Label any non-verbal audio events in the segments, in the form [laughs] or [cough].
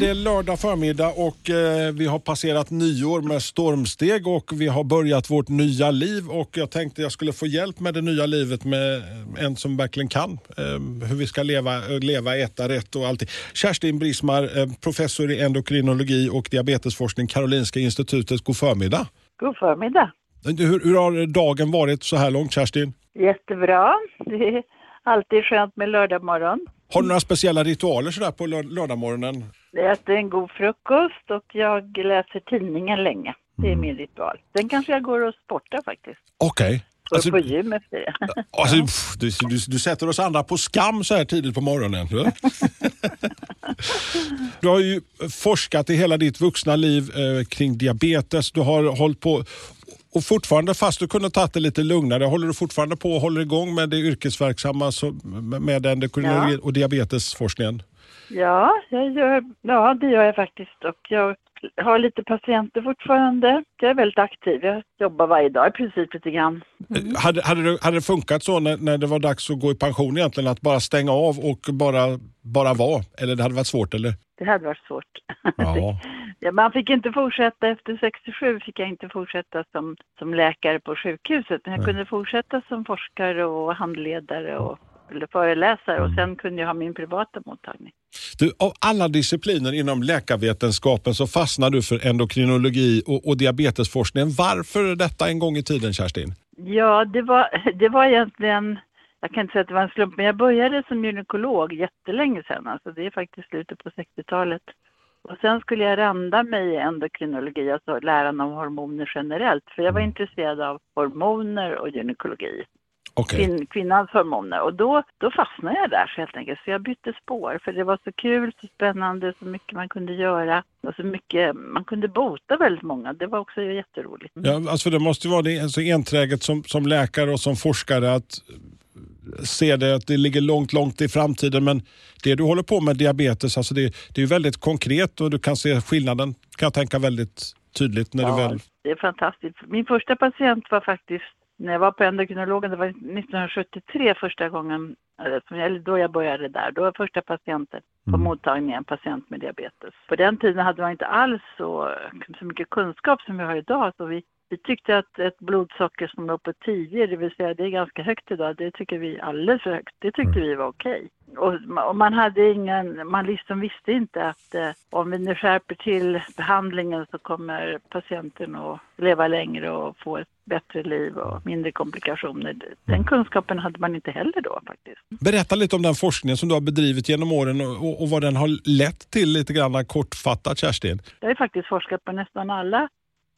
Det är lördag förmiddag och eh, vi har passerat nyår med stormsteg och vi har börjat vårt nya liv och jag tänkte jag skulle få hjälp med det nya livet med en som verkligen kan eh, hur vi ska leva, eh, leva, äta rätt och allting. Kerstin Brismar, eh, professor i endokrinologi och diabetesforskning, Karolinska institutet. God förmiddag. God förmiddag. Hur, hur har dagen varit så här långt Kerstin? Jättebra. Det är alltid skönt med lördagmorgon. Har du några speciella ritualer sådär på lör- lördagmorgonen? Jag äter en god frukost och jag läser tidningen länge. Det är min ritual. Sen kanske jag går och sportar faktiskt. Okej. Går Alltså- på gym efter det. Alltså, pff, du, du, du sätter oss andra på skam så här tidigt på morgonen. Du, [laughs] du har ju forskat i hela ditt vuxna liv eh, kring diabetes. Du har hållit på och fortfarande, fast du kunde tagit det lite lugnare, håller du fortfarande på och håller igång med det yrkesverksamma så, med endokrinologi Ja. och diabetesforskningen? Ja, jag gör, ja, det gör jag faktiskt. Och jag har lite patienter fortfarande. Jag är väldigt aktiv. Jag jobbar varje dag i princip lite grann. Eh, Hade, hade, det, hade det funkat så när, när det var dags att gå i pension egentligen, att bara stänga av och bara, bara vara? Eller det hade varit svårt eller? Det hade varit svårt. Ja. [laughs] Ja, man fick inte fortsätta efter 67, fick jag inte fortsätta som, som läkare på sjukhuset. Men jag kunde fortsätta som forskare och handledare och föreläsare och sen kunde jag ha min privata mottagning. Du, av alla discipliner inom läkarvetenskapen så fastnar du för endokrinologi och, och diabetesforskningen. Varför detta en gång i tiden, Kerstin? Ja, det var, [laughs] det var egentligen, jag kan inte säga att det var en slump, men jag började som gynekolog jättelänge sedan. Alltså det är faktiskt slutet på 60-talet. Och sen skulle jag randa mig i endokrinologi, alltså läran om hormoner generellt. För jag var intresserad av hormoner och gynekologi. Okej. kvinn, kvinnans hormoner. Och då, då fastnade jag där så helt enkelt. Så jag bytte spår för det var så kul, så spännande, så mycket man kunde göra. Och så mycket, man kunde bota väldigt många. Det var också jätteroligt. Ja, alltså det måste ju vara det, så enträget som, som läkare och som forskare att se det att det ligger långt, långt i framtiden. Men det du håller på med diabetes, alltså det, det är ju väldigt konkret och du kan se skillnaden, kan jag tänka väldigt tydligt när du väl... Det är fantastiskt. Min första patient var faktiskt när jag var på endokrinologen, det var 1973 första gången, eller då jag började där. Då var första patienten på mottagningen en patient med diabetes. På den tiden hade man inte alls så, så mycket kunskap som vi har idag. Så vi, vi tyckte att ett blodsocker som låg på 10, det vill säga det är ganska högt idag, det tycker vi är alldeles för högt. Det tyckte vi var okej. Och, ma- och man hade ingen, man liksom visste inte att eh, om vi nu skärper till behandlingen så kommer patienten att leva längre och få ett bättre liv och mindre komplikationer. Den kunskapen hade man inte heller då faktiskt. Berätta lite om den forskningen som du har bedrivit genom åren och, och, vad den har lett till lite grann kortfattat, Kerstin. Jag har faktiskt forskat på nästan alla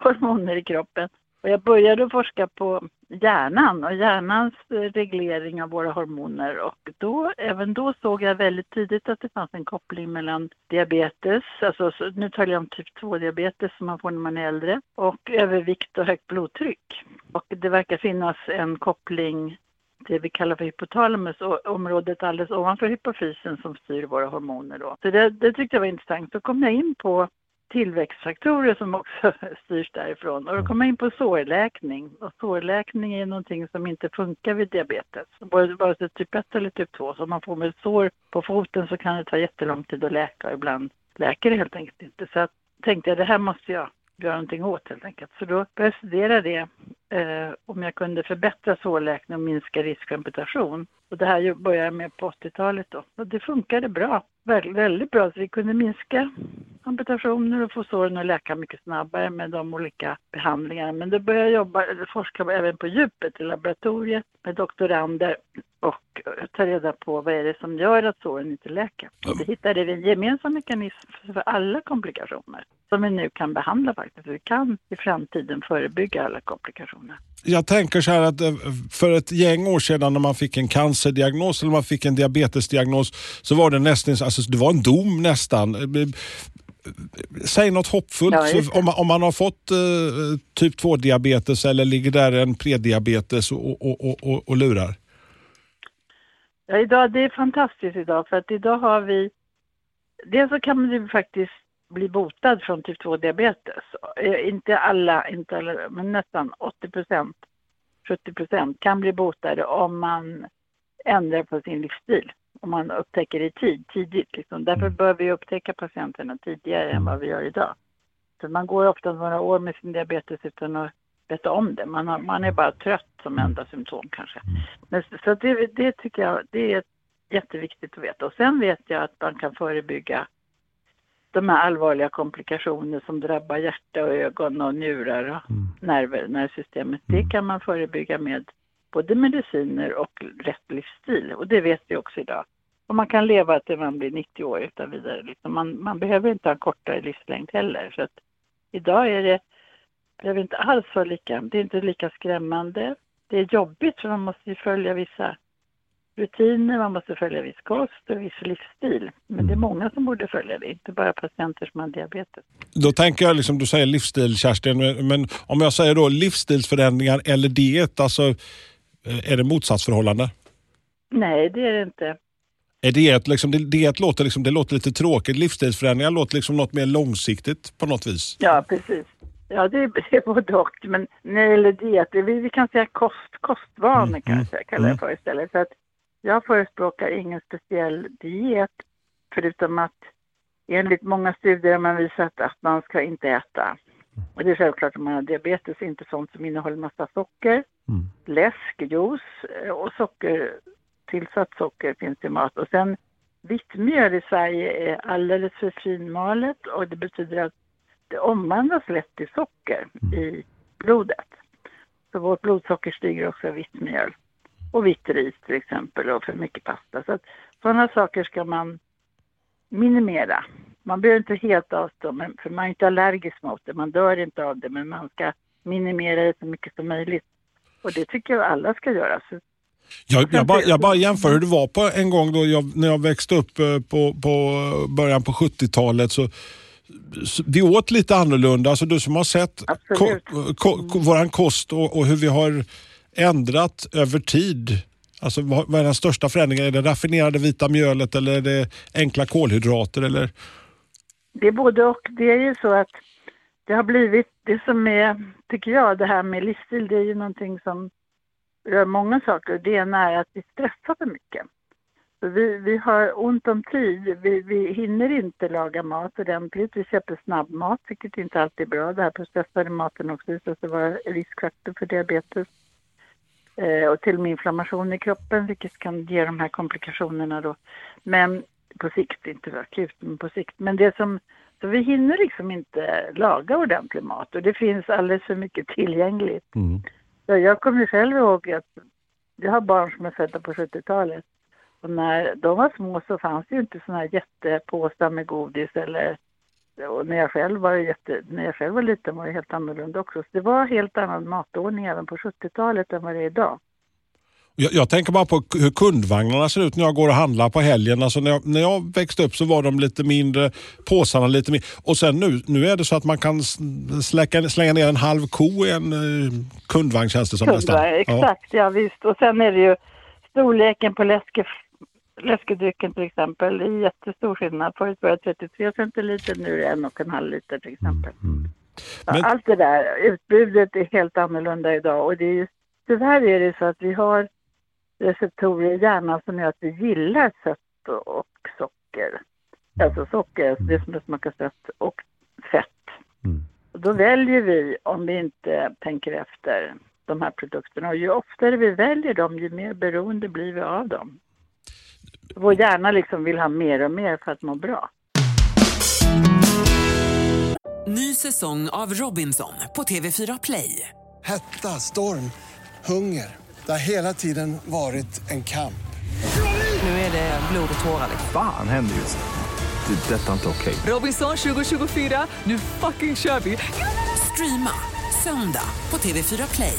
hormoner i kroppen. Och jag började forska på hjärnan och hjärnans eh, reglering av våra hormoner. Och då, även då såg jag väldigt tidigt att det fanns en koppling mellan diabetes, alltså nu talar jag om typ 2-diabetes som man får när man är äldre, och övervikt och högt blodtryck. Och det verkar finnas en koppling det vi kallar för hypotalamus, och området alldeles ovanför hypofysen som styr våra hormoner. Då. Så det, det tyckte jag var intressant. så kom jag in på tillväxtfaktorer som också [laughs] styrs därifrån. Och då kom jag in på sårläkning. Och sårläkning är någonting som inte funkar vid diabetes. Både vare sig typ 1 eller typ 2. Så om man får med sår på foten så kan det ta jättelång tid att läka och ibland läker det helt enkelt inte. Så att, tänkte jag det här måste jag göra någonting åt helt enkelt. Så då började jag studera det, eh, om jag kunde förbättra sårläkning och minska risk för amputation. Och det här började jag med på 80-talet då. Och det funkade bra, väldigt, väldigt bra. Så vi kunde minska amputationer och få såren att läka mycket snabbare med de olika behandlingarna. Men då började jag jobba, forska även på djupet i laboratoriet med doktorander och eh, ta reda på vad är det som gör att såren inte läker. Då hittade vi en gemensam mekanism för alla komplikationer. Som vi nu kan behandla faktiskt. Vi kan i framtiden förebygga alla komplikationer. Jag tänker så här att eh, för ett gäng år sedan när man fick en cancerdiagnos eller man fick en diabetesdiagnos så var det nästan, alltså det var en dom nästan. Eh, Säg något hoppfullt. Ja, om, man, om man har fått eh, typ 2-diabetes eller ligger där en prediabetes och, och, och, och, och lurar. Ja, idag, det är fantastiskt idag för att idag har vi... Dels så kan man ju faktiskt bli botad från typ 2-diabetes. Eh, Inte alla, inte alla, men nästan 80 procent, 70 procent kan bli botade om man ändrar på sin livsstil. Om man upptäcker i tid, tidigt. Liksom. Därför bör vi upptäcka patienterna tidigare än vad vi gör idag. Så man går ofta några år med sin diabetes utan att veta om det. Man, har, man är bara trött som enda symptom kanske. Men, så- så det, det tycker jag det är jätteviktigt att veta. Och sen vet jag att man kan förebygga de här allvarliga komplikationer som drabbar hjärta och ögon och njurar och nerver, nervsystemet. Det kan man förebygga med både mediciner och rätt livsstil. Och det vet vi också idag. Och man kan leva till man blir 90 år utan vidare. Liksom man, man behöver inte ha kortare livslängd heller. Så att idag är det behöver inte alls vara lika, det är inte lika skrämmande. Det är jobbigt för man måste ju följa vissa rutiner, man måste följa viss kost och viss livsstil. Men det är många som borde följa det, inte bara patienter som har diabetes. Då tänker jag, liksom, du säger livsstil Kerstin, men- om jag säger då livsstilsförändringar eller diet, alltså eh, är det motsatsförhållande? Nej, det är det inte. Är diet, liksom, diet låter, liksom, det låter lite tråkigt, livsstilsförändringar låter liksom något mer långsiktigt på något vis. Ja, precis. Ja, det är, det är både och. Men när det gäller diet, vi, vi kan säga kost, kostvanor kanske jag kallar det för istället. Så att jag förespråkar ingen speciell diet förutom att enligt många studier har man visat att man ska inte äta. Och det är självklart om man har diabetes, inte sånt som innehåller massa socker, läsk, juice eh, och socker, tillsatt socker finns i mat. Och sen vitt mjöl i Sverige är alldeles för finmalet och det betyder att det omvandlas lätt till socker i blodet. Så vårt blodsocker stiger också av vitt mjöl. Och vitt ris till exempel och för mycket pasta. Så att sådana saker ska man minimera. Man behöver inte helt avstå, men, för man är inte allergisk mot det. Man dör inte av det, men man ska minimera det så mycket som möjligt. Och det tycker jag alla ska göra. Så Jag, jag, bara, jag bara jämför hur det var på en gång då jag, när jag växte upp eh, på, på början på 70-talet. Så, så vi åt lite annorlunda. Alltså du som har sett ko, ko, ko, våran kost och, och hur vi har ändrat över tid. Alltså, vad, är den största förändringen? Är det raffinerade vita mjölet eller är det enkla kolhydrater? Eller? Det är både och. Det är ju så att det har blivit, det som är, tycker jag, det här med livsstil, det är ju någonting som rör många saker. Det ena är att vi stressar för mycket. Så vi, vi har ont om tid, vi, vi hinner inte laga mat ordentligt. Vi köper snabbmat, vilket inte alltid är bra. Det här processade maten också visar sig vara riskfaktor för diabetes. Eh, och till och med inflammation i kroppen, vilket kan ge de här komplikationerna då. Men på sikt, inte akut, men på sikt. Men det som, så vi hinner liksom inte laga ordentlig mat och det finns alldeles för mycket tillgängligt. Så jag kommer själv ihåg att jag har barn som är födda på 70-talet. Och när de var små så fanns det ju inte såna här jättepåsar med godis eller och när jag själv var jätte, när jag själv var liten var det helt annorlunda också. Så det var helt annan matordning även på 70-talet än vad det är idag. Jag, jag tänker bara på hur kundvagnarna ser ut när jag går och handlar på helgen. Alltså när, jag, när jag växte upp så var de lite mindre, påsarna lite mindre. Och sen nu, nu är det så att man kan släcka, slänga ner en halv ko i en eh, kundvagn känns det som nästan. Kundvar, exakt, ja. visst. Och sen är det ju storleken på läske, läskedrycken till exempel. Det är jättestor skillnad. Förut var det 33 centiliter, nu är det en och en halv liter till exempel. Ja, Men- Allt det där, utbudet är helt annorlunda idag och det är ju, tyvärr är det så att vi har receptorer i hjärnan som gör att vi gillar sött och socker. Alltså socker, alltså det som smakar sött och fett. Och då väljer vi, om vi inte tänker efter, de här produkterna. Och ju oftare vi väljer dem, ju mer beroende blir vi av dem. Vår hjärna liksom vill ha mer och mer för att må bra. Ny säsong av Robinson på TV4 Play. Hetta, storm, hunger. Det har hela tiden varit en kamp. Nu är det blod och tårar. liksom. Fan händer just det. Det. är Detta är inte okej. Robinson 2024, nu fucking kör vi! Streama söndag på TV4 Play.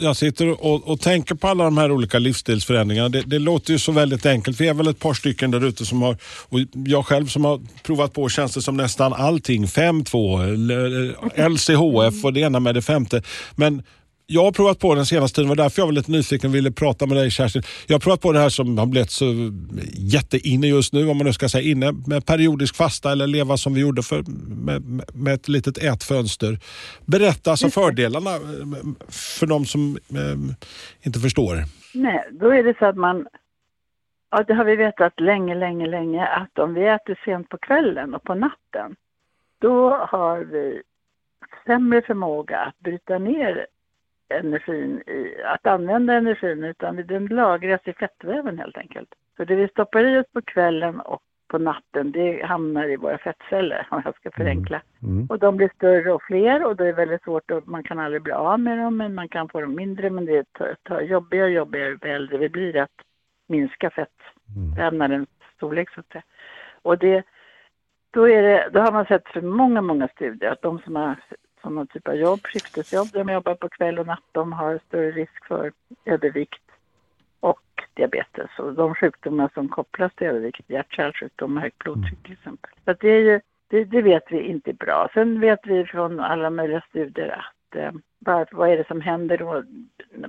Jag sitter och, och tänker på alla de här olika livsstilsförändringarna. Det, det låter ju så väldigt enkelt. Vi är väl ett par stycken där ute som har, och jag själv som har provat på känns det som nästan allting. 5-2, LCHF och det ena med det femte. Men jag har provat på den senaste tiden, det var därför jag var lite nyfiken och ville prata med dig Kerstin. Jag har provat på det här som har blivit så jätteinne just nu, om man nu ska säga inne, med periodisk fasta eller leva som vi gjorde för, med, med ett litet ätfönster. Berätta alltså fördelarna eh, för de som eh, inte förstår. Nej, då är det så att man, ja det har vi vetat länge, länge, länge att om vi äter sent på kvällen och på natten, då har vi sämre förmåga att bryta ner energin i, att använda energin utan den lagras i fettväven helt enkelt. Så det vi stoppar i oss på kvällen och på natten det hamnar i våra fettceller om jag ska förenkla. Mm. Och de blir större och fler och det är väldigt svårt och man kan aldrig bli av med dem men man kan få dem mindre men det är jobbigare och jobbigare ju äldre vi blir att minska fettvävnadens storlek så att säga. Och det, då, är det, då har man sett för många, många studier att de som har sådana typ av jobb, skiftesjobb där man jobbar på kväll och natt, de har större risk för övervikt och diabetes och de sjukdomar som kopplas till övervikt, hjärt-kärlsjukdom och högt blodtryck till exempel. Så det, är ju, det, det, vet vi inte är bra. Sen vet vi från alla möjliga studier att eh, varför, vad är det som händer då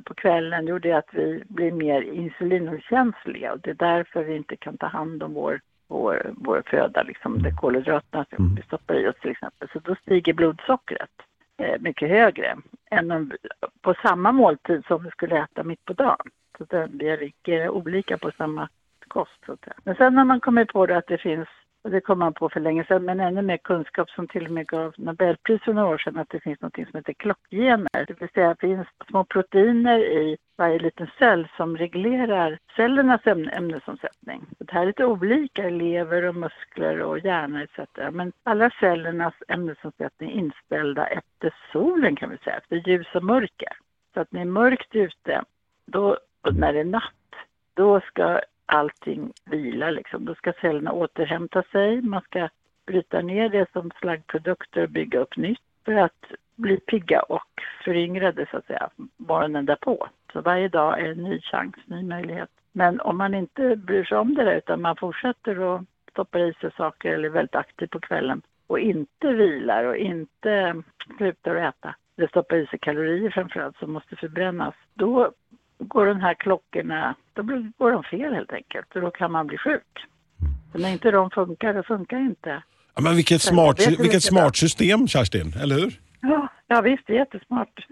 på kvällen? Jo, det är att vi blir mer insulinokänsliga och det är därför vi inte kan ta hand om vår vår, vår föda, liksom, det kolhydraterna som vi stoppar i oss till exempel. Så då stiger blodsockret eh, mycket högre än om, på samma måltid som vi skulle äta mitt på dagen. Så det, vi ligger olika på samma kost. Så säga. Men sen när man kommer på det att det finns och det kom man på för länge sedan, men ännu mer kunskap som till och med gav Nobelpris för några år sedan att det finns något som heter klockgener. Det vill säga att det finns små proteiner i varje liten cell som reglerar cellernas ämnesomsättning. Det här är lite olika lever och muskler och hjärna etc. Men alla cellernas ämnesomsättning är inställda efter solen kan vi säga, efter ljus och mörker. Så att när det är mörkt ute, då, och när det är natt, då ska allting vila liksom. Då ska cellerna återhämta sig, man ska bryta ner det som slaggprodukter och bygga upp nytt för att bli pigga och föryngrade så att säga morgonen därpå. Så varje dag är en ny chans, ny möjlighet. Men om man inte bryr sig om det där utan man fortsätter att stoppa i sig saker eller är väldigt aktiv på kvällen och inte vilar och inte slutar att äta, eller stoppar i sig kalorier framförallt som måste förbrännas, då går de här klockorna, då går de fel helt enkelt och då kan man bli sjuk. Så när inte de funkar, då funkar inte. Ja, men vilket smart, vilket smart system Kerstin, eller hur? Ja, ja visst, det är jättesmart.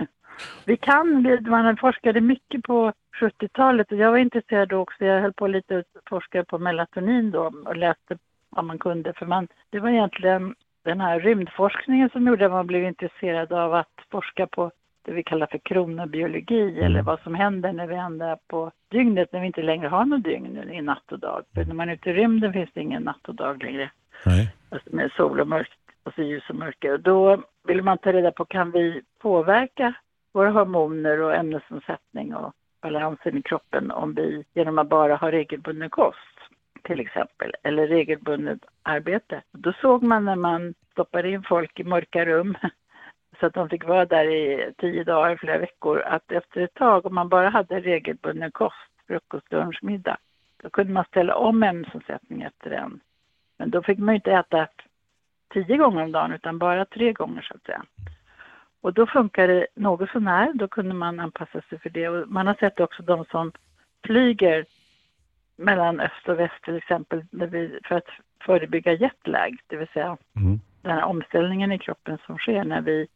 Vi kan, man forskade mycket på 70-talet och jag var intresserad då också. Jag höll på lite och forskade på melatonin då och läste vad man kunde. För man, det var egentligen den här rymdforskningen som gjorde att man blev intresserad av att forska på det vi kallar för kronobiologi mm. eller vad som händer när vi ändrar på dygnet när vi inte längre har något dygn i natt och dag. För när man är ute i rymden finns det ingen natt och dag längre. Nej. Alltså med sol och mörkt, alltså ljus och mörker. Och då vill man ta reda på kan vi påverka våra hormoner och ämnesomsättning och balansen i kroppen om vi genom att bara ha regelbunden kost till exempel, eller regelbundet arbete. Då såg man när man stoppade in folk i mörka rum [laughs] så att de fick vara där i tio dagar, flera veckor, att efter ett tag, om man bara hade regelbunden kost, frukost, lunch, middag, då kunde man ställa om ämnesomsättning efter den. Men då fick man ju inte äta tio gånger om dagen, utan bara tre gånger så att säga. Och då funkar det något sånär, då kunde man anpassa sig för det. Och man har sett också de som flyger mellan öst och väst till exempel för att förebygga jetlag, det vill säga mm. den här omställningen i kroppen som sker när vi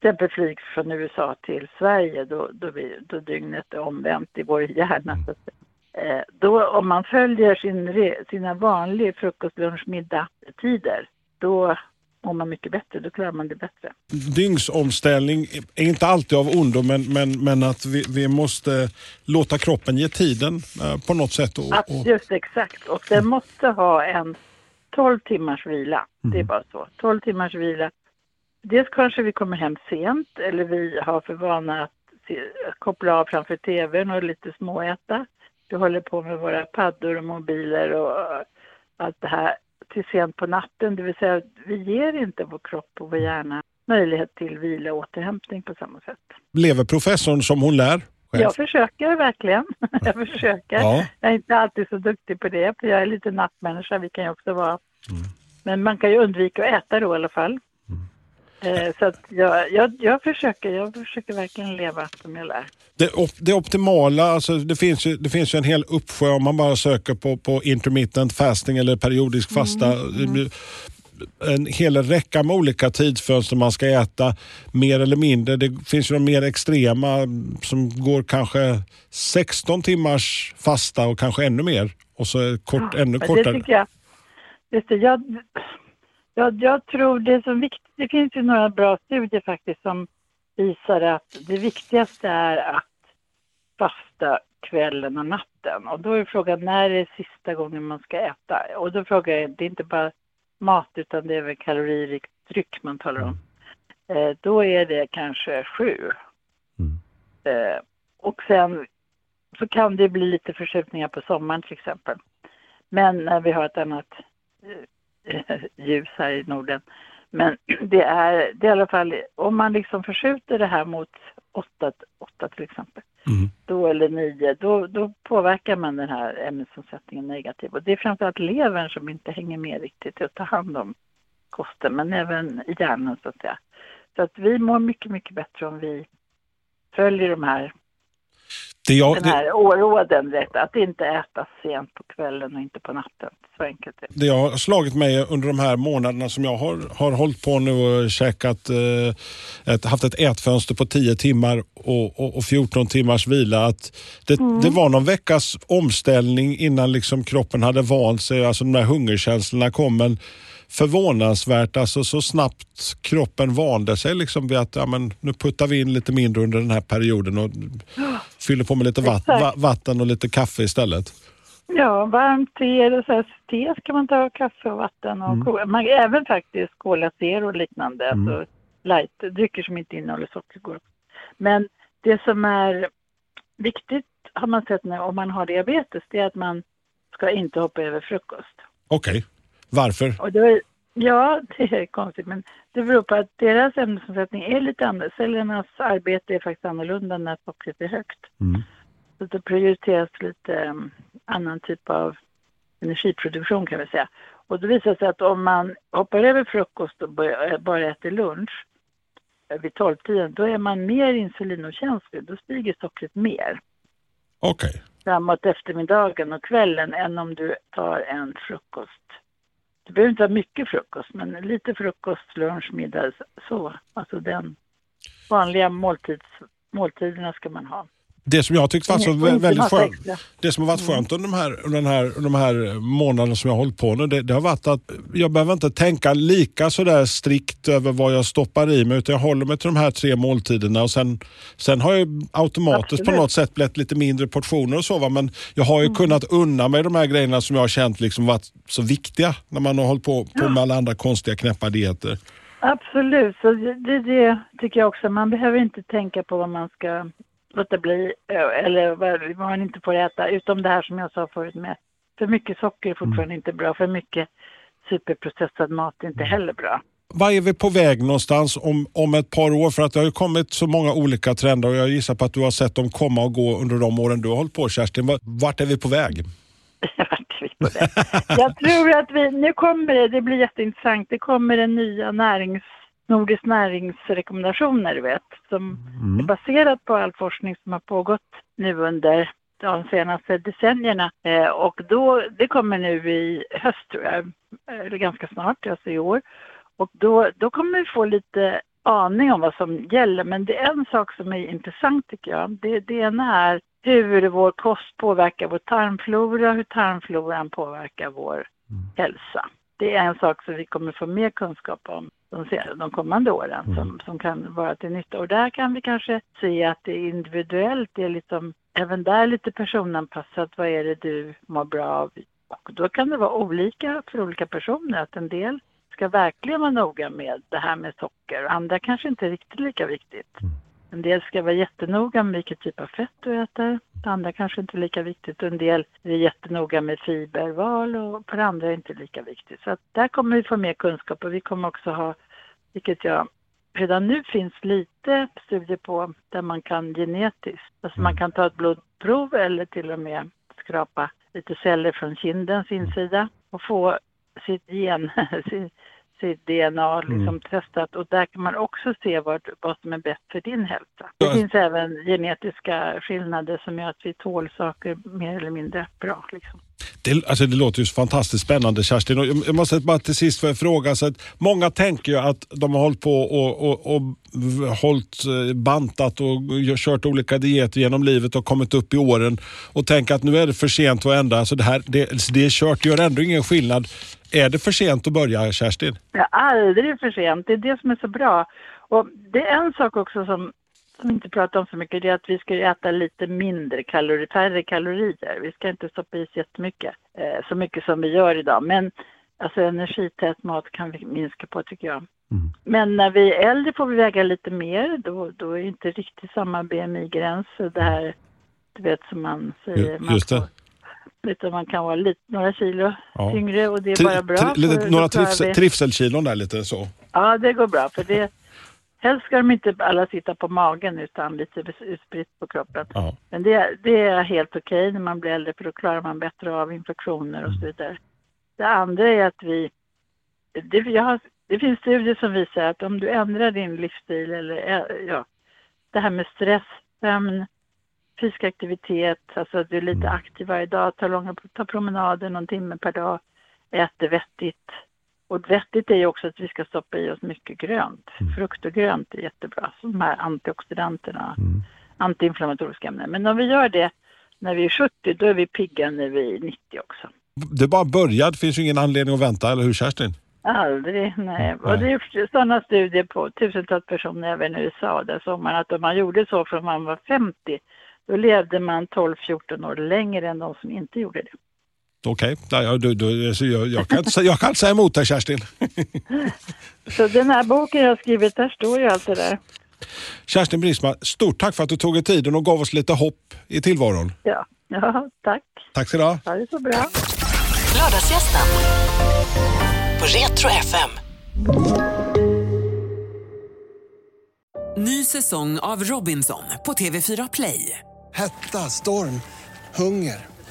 till exempel flyg från USA till Sverige då, då, vi, då dygnet är omvänt i vår hjärna. Att, eh, då om man följer sin, sina vanliga frukost, lunch, middag tider då mår man mycket bättre, då klarar man det bättre. Dygnsomställning är inte alltid av ondo men, men, men att vi, vi måste låta kroppen ge tiden eh, på något sätt. Och, Att, och, just exakt, och den måste ha en 12 timmars vila. Det är bara så. 12 timmars vila. Dels kanske vi kommer hem sent eller vi har för vana att se, koppla av framför tvn och lite småäta. Vi håller på med våra paddor och mobiler och allt det här till sent på natten. Det vill säga vi ger inte vår kropp och vår hjärna möjlighet till vila och återhämtning på samma sätt. lever professorn som hon lär? själv? Jag försöker verkligen. [laughs] Jag försöker. Ja. Jag är inte alltid så duktig på det, för jag är lite nattmänniska, vi kan ju också vara. Men man kan ju undvika att äta då i alla fall. Eh, så jag, jag, jag, försöker, jag försöker verkligen leva som jag lär. Det, op- det optimala, alltså det, finns ju, det finns ju en hel uppsjö om man bara söker på, på intermittent fasting eller periodisk fasta. Det blir En hel räcka med olika tidsfönster man ska äta mer eller mindre. Det finns ju de mer extrema som går kanske 16 timmars fasta och kanske ännu mer. Och så kort, ännu Men det kortare. tycker jag. Just det, jag, jag, jag tror det som viktigt, det finns ju några bra studier faktiskt som visar att det viktigaste är att fasta kvällen och natten. Och då är frågan när är det sista gången man ska äta? Och då frågar jag, det är inte bara mat utan det är väl kaloririkt dryck man talar om. Eh, då är det kanske sju. Eh, och sen så kan det bli lite förskjutningar på sommaren till exempel. Men när vi har ett annat eh, ljus här i Norden. Men [clears throat] det är, det är i alla fall, om man liksom förskjuter det här mot åtta, åtta till exempel, då eller nio, då, då påverkar man den här ämnesomsättningen negativt. Och det är framförallt levern som inte hänger med riktigt att ta hand om kosten, men även hjärnan så att säga. Så att vi mår mycket, mycket bättre om vi följer de här, Det jag, den det, här råden rätt. Att inte äta sent på kvällen och inte på natten. Så enkelt det. det jag har slagit mig under de här månaderna som jag har, har hållit på nu och käkat, eh, ett, haft ett ätfönster på 10 timmar och, och, och 14 timmars vila. Att det, det var någon veckas omställning innan liksom kroppen hade vant sig, alltså de där hungerkänslorna kom. Men förvånansvärt, alltså så snabbt kroppen vande sig liksom vid att ja, men, nu puttar vi in lite mindre under den här perioden och fyller på med lite vatt, va, vatten och lite kaffe istället. Ja, varmt te eller så här, te ska man ta kaffe och vatten och ko- man, även faktiskt Cola Zero och liknande, alltså light, drycker som inte innehåller socker går. Men det som är viktigt har man sett nu om man har diabetes, det är att man ska inte hoppa över frukost. Okej, varför? Och då är, ja, [laughs] det är konstigt, men det beror på att deras ämnesomsättning är lite annorlunda. Cellernas arbete är faktiskt annorlunda när sockret är högt. Så det prioriteras lite um, annan typ av energiproduktion kan vi säga. Och det visar sig att om man hoppar över frukost och börjar, bara äter lunch eh, vid 12-tiden, då är man mer insulinokänslig. Då stiger sockret mer Okej. framåt eftermiddagen och kvällen än om du tar en frukost. Det behöver inte vara mycket frukost, men lite frukost, lunch, middag, så. Alltså den vanliga måltids, måltiderna ska man ha. Det som jag har tyckt varit så väldigt skönt, det som har varit skönt under de här, under här, under de här månaderna som jag har hållit på nu, det, det har varit att jag behöver inte tänka lika sådär strikt över vad jag stoppar i mig, utan jag håller mig till de här tre måltiderna och sen, sen har jag automatiskt på Absolut. något sätt blivit lite mindre portioner och så, va? men jag har ju Mm. kunnat unna mig de här grejerna som jag har känt liksom varit så viktiga när man har hållit på, på med alla andra konstiga knäppa dieter. Absolut, så det, det, det tycker jag också. Man behöver inte tänka på vad man ska låta bli eh, eller vad vad man inte får äta. Utom det här som jag sa förut med för mycket socker är fortfarande inte bra. För mycket superprocessad mat är inte heller bra. Var är vi på väg någonstans om, om ett par år? För att det har ju kommit så många olika trender och jag gissar på att du har sett dem komma och gå under de åren du har hållit på Kerstin. Va- Vart är vi på väg? [laughs] Vart är vi på det? Jag tror att vi, nu kommer det, det blir jätteintressant, det kommer en nya närings, nordisk näringsrekommendationer, du vet, som är baserat på all forskning som har pågått nu under de senaste decennierna. Eh, och då, det kommer nu i höst tror jag, eller ganska snart, alltså i år. Och då, då kommer vi få lite aning om vad som gäller. Men det är en sak som är intressant tycker jag. Det, det ena är hur vår kost påverkar vår tarmflora, hur tarmfloran påverkar vår hälsa. det är en sak som vi kommer få mer kunskap om de, de kommande åren som, som kan vara till nytta. Och där kan vi kanske se att det är individuellt, det är liksom, även där lite personanpassat, vad är det du mår bra av? Och då kan det vara olika för olika personer, att en del ska verkligen vara noga med det här med socker och andra kanske inte är riktigt lika viktigt. En del ska vara jättenoga med vilken typ av fett du äter. För andra kanske inte är lika viktigt. Och en del är jättenoga med fiberval och för andra är inte lika viktigt. Så att där kommer vi få mer kunskap och vi kommer också ha, vilket jag redan nu finns lite studier på där man kan genetiskt, alltså man kan ta ett blodprov eller till och med skrapa lite celler från kindens insida och få sitt gen, [laughs] sin, sitt DNA liksom testat och där kan man också se vad, vad som är bäst för din hälsa. Det Ja. finns även genetiska skillnader som gör att vi tål saker mer eller mindre bra. Liksom. Det, alltså det låter ju så fantastiskt spännande Kerstin. Och jag måste bara till sist få fråga. Så att många tänker ju att de har hållit på och, och, och hållit eh, bantat och kört olika dieter genom livet och kommit upp i åren och tänker att nu är det för sent att ändra. Alltså det, här, det, det är kört, det gör ändå ingen skillnad. Är det för sent att börja Kerstin? Ja, aldrig för sent. Det är det som är så bra. Och det är en sak också som, som vi inte pratar om så mycket, det är att vi ska äta lite mindre kalorier, färre kalorier. Vi ska inte stoppa i oss jättemycket, eh, så mycket som vi gör idag. Men alltså energität mat kan vi minska på tycker jag. Men när vi är äldre får vi väga lite mer, då, då är det inte riktigt samma BMI-gräns. Det här, du vet som man säger, man Just det. utan man kan vara lite, några kilo Ja. tyngre och det är Tri- bara bra. tri- lite, några trivsel, trivselkilon där lite så. Ja, det går bra. För det, helst ska de inte alla sitta på magen utan lite utspritt på kroppen. Ja. Men det, det är helt okej när man blir äldre för då klarar man bättre av infektioner och så vidare. Det andra är att vi... Det, har, det finns studier som visar att om du ändrar din livsstil eller ja, det här med stress, sömn, fysisk aktivitet, alltså att du är lite aktiv varje dag, tar, långa, tar promenader någon timme per dag, äter vettigt. Och vettigt är ju också att vi ska stoppa i oss mycket grönt. Frukt och grönt är jättebra, så de här antioxidanterna, antiinflammatoriska ämnen. Men om vi gör det när vi är 70, då är vi pigga när vi är 90 också. Det är bara börjat, det finns ju ingen anledning att vänta, eller hur Kerstin? Aldrig, nej. Och det är gjorts sådana studier på tusentals personer även i USA där såg man att om man gjorde så från man var 50, då levde man 12-14 år längre än de som inte gjorde det. Okej, okay. jag, du- du- så jag, jag, kan inte sä- jag kan inte säga emot dig Kerstin. [laughs] Så den här boken jag har skrivit, där står ju allt det där. Kerstin Brisman, stort tack för att du tog dig tiden och gav oss lite hopp i tillvaron. Ja, ja tack. Tack ska du ha. Ha det så bra. Lördagsgästen på Retro FM. Ny säsong av Robinson på TV4 Play. Hetta, storm, hunger.